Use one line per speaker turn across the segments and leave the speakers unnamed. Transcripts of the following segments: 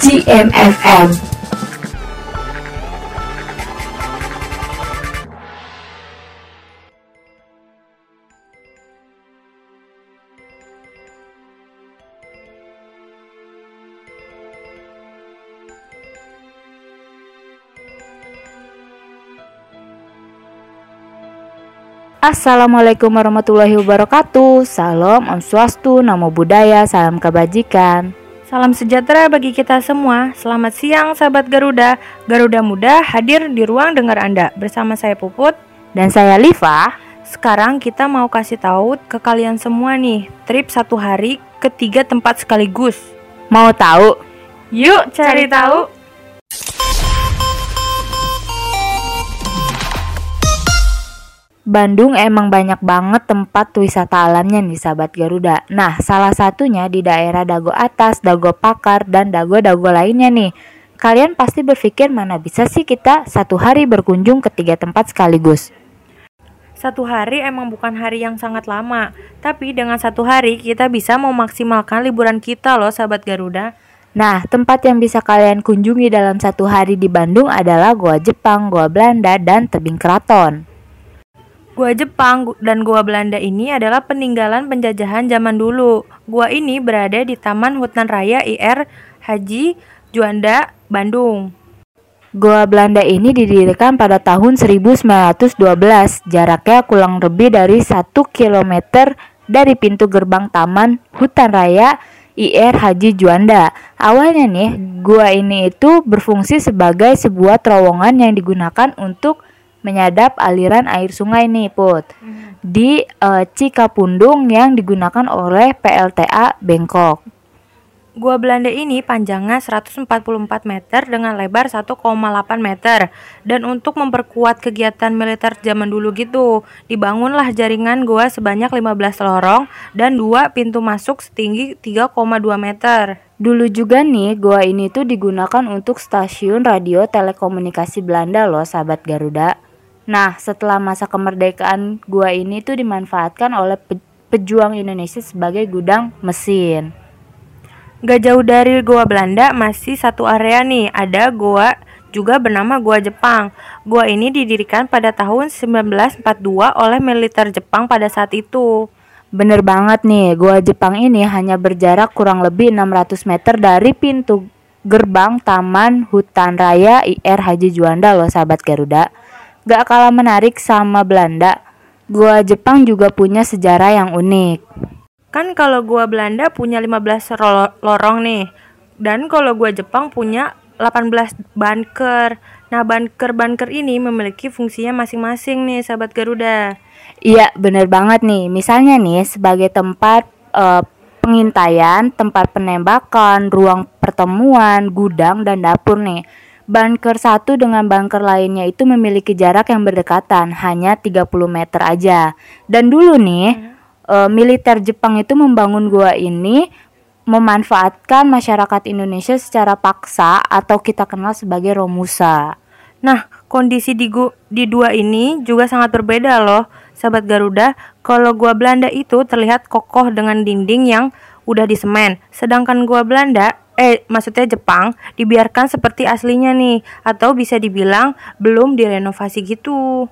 GMFM.
Assalamualaikum warahmatullahi wabarakatuh Salam, Om Swastu, Namo Buddhaya, Salam Kebajikan
Salam sejahtera bagi kita semua. Selamat siang sahabat Garuda. Garuda Muda hadir di ruang dengar Anda. Bersama saya Puput.
Dan saya Liva.
Sekarang kita mau kasih tahu ke kalian semua nih Trip satu hari ke tiga tempat sekaligus.
Mau tahu?
Yuk cari tahu
Bandung emang banyak banget tempat wisata alamnya nih sahabat Garuda. Nah, salah satunya di daerah Dago Atas, Dago Pakar, dan Dago-Dago lainnya nih. Kalian pasti berpikir mana bisa sih kita satu hari berkunjung ke tiga tempat sekaligus.
Satu hari emang bukan hari yang sangat lama, tapi dengan satu hari kita bisa memaksimalkan liburan kita loh sahabat Garuda.
Nah, tempat yang bisa kalian kunjungi dalam satu hari di Bandung adalah Goa Jepang, Goa Belanda, dan Tebing Keraton.
Gua Jepang dan Gua Belanda ini adalah peninggalan penjajahan zaman dulu. Gua ini berada di Taman Hutan Raya IR Haji Juanda, Bandung.
Goa Belanda ini didirikan pada tahun 1912. Jaraknya kurang lebih dari 1 km dari pintu gerbang Taman Hutan Raya IR Haji Juanda. Awalnya nih, gua ini itu berfungsi sebagai sebuah terowongan yang digunakan untuk menyadap aliran air sungai nih Put hmm. di uh, Cikapundung yang digunakan oleh PLTA Bangkok.
Gua Belanda ini panjangnya 144 meter dengan lebar 1,8 meter dan untuk memperkuat kegiatan militer zaman dulu gitu dibangunlah jaringan gua sebanyak 15 lorong dan dua pintu masuk setinggi 3,2 meter.
Dulu juga nih gua ini tuh digunakan untuk stasiun radio telekomunikasi Belanda loh sahabat Garuda. Nah, setelah masa kemerdekaan gua ini tuh dimanfaatkan oleh pe pejuang Indonesia sebagai gudang mesin.
Gak jauh dari gua Belanda masih satu area nih, ada gua juga bernama Gua Jepang. Gua ini didirikan pada tahun 1942 oleh militer Jepang pada saat itu.
Bener banget nih, Gua Jepang ini hanya berjarak kurang lebih 600 meter dari pintu gerbang Taman Hutan Raya IR Haji Juanda loh sahabat Garuda. Gak kalah menarik sama Belanda, gua Jepang juga punya sejarah yang unik.
Kan kalau gua Belanda punya 15 lorong nih. Dan kalau gua Jepang punya 18 bunker. Nah, bunker-bunker ini memiliki fungsinya masing-masing nih, sahabat Garuda.
Iya, bener banget nih. Misalnya nih, sebagai tempat uh, pengintaian, tempat penembakan, ruang pertemuan, gudang, dan dapur nih. Bunker satu dengan bunker lainnya itu memiliki jarak yang berdekatan, hanya 30 meter aja. Dan dulu nih, hmm. e, militer Jepang itu membangun gua ini memanfaatkan masyarakat Indonesia secara paksa atau kita kenal sebagai Romusa.
Nah, kondisi di, gua, di dua ini juga sangat berbeda loh, sahabat Garuda. Kalau gua Belanda itu terlihat kokoh dengan dinding yang udah disemen, sedangkan gua Belanda eh maksudnya Jepang dibiarkan seperti aslinya nih atau bisa dibilang belum direnovasi gitu.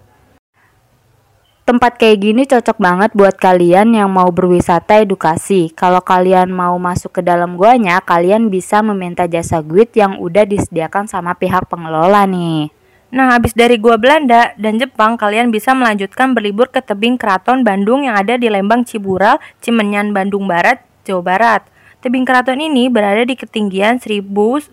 Tempat kayak gini cocok banget buat kalian yang mau berwisata edukasi. Kalau kalian mau masuk ke dalam guanya, kalian bisa meminta jasa guide yang udah disediakan sama pihak pengelola nih.
Nah, habis dari gua Belanda dan Jepang, kalian bisa melanjutkan berlibur ke tebing keraton Bandung yang ada di Lembang Cibural, Cimenyan, Bandung Barat, Jawa Barat. Tebing keraton ini berada di ketinggian 1200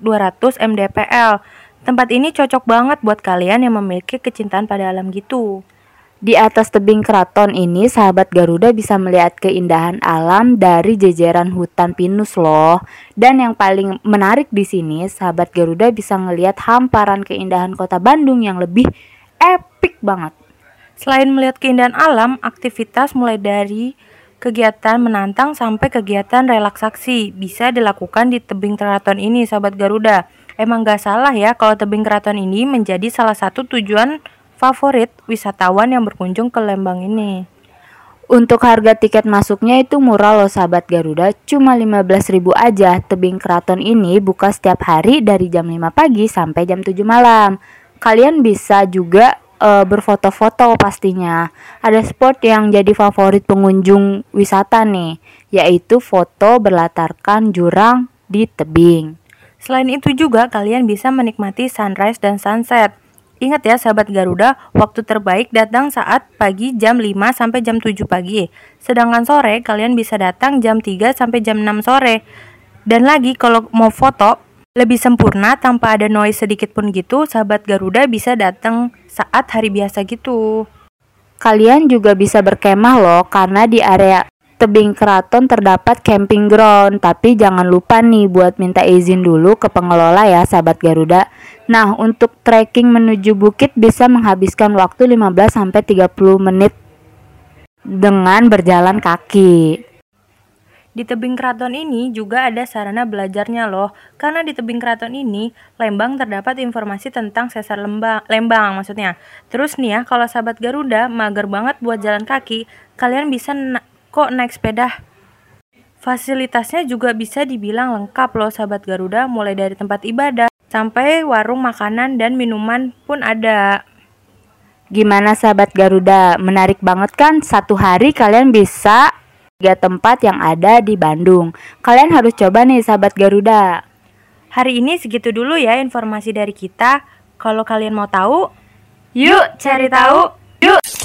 mdpl. Tempat ini cocok banget buat kalian yang memiliki kecintaan pada alam gitu.
Di atas tebing keraton ini, sahabat Garuda bisa melihat keindahan alam dari jejeran hutan pinus loh. Dan yang paling menarik di sini, sahabat Garuda bisa melihat hamparan keindahan kota Bandung yang lebih epic banget.
Selain melihat keindahan alam, aktivitas mulai dari kegiatan menantang sampai kegiatan relaksasi bisa dilakukan di tebing keraton ini sahabat Garuda. Emang gak salah ya kalau tebing keraton ini menjadi salah satu tujuan favorit wisatawan yang berkunjung ke Lembang ini.
Untuk harga tiket masuknya itu murah loh sahabat Garuda, cuma 15.000 aja. Tebing Keraton ini buka setiap hari dari jam 5 pagi sampai jam 7 malam. Kalian bisa juga uh, berfoto-foto pastinya. Ada spot yang jadi favorit pengunjung wisata nih, yaitu foto berlatarkan jurang di tebing.
Selain itu juga kalian bisa menikmati sunrise dan sunset. Ingat ya sahabat Garuda, waktu terbaik datang saat pagi jam 5 sampai jam 7 pagi. Sedangkan sore kalian bisa datang jam 3 sampai jam 6 sore. Dan lagi kalau mau foto lebih sempurna tanpa ada noise sedikit pun gitu, sahabat Garuda bisa datang saat hari biasa gitu.
Kalian juga bisa berkemah loh karena di area tebing keraton terdapat camping ground, tapi jangan lupa nih buat minta izin dulu ke pengelola ya sahabat Garuda. Nah, untuk trekking menuju bukit bisa menghabiskan waktu 15 sampai 30 menit dengan berjalan kaki.
Di tebing keraton ini juga ada sarana belajarnya loh, karena di tebing keraton ini Lembang terdapat informasi tentang sesar Lembang, Lembang maksudnya. Terus nih ya, kalau sahabat Garuda mager banget buat jalan kaki, kalian bisa na kok naik sepeda. Fasilitasnya juga bisa dibilang lengkap loh sahabat Garuda, mulai dari tempat ibadah sampai warung makanan dan minuman pun ada.
Gimana sahabat Garuda? Menarik banget kan? Satu hari kalian bisa tiga tempat yang ada di Bandung. Kalian harus coba nih sahabat Garuda.
Hari ini segitu dulu ya informasi dari kita. Kalau kalian mau tahu, yuk cari tahu. Yuk.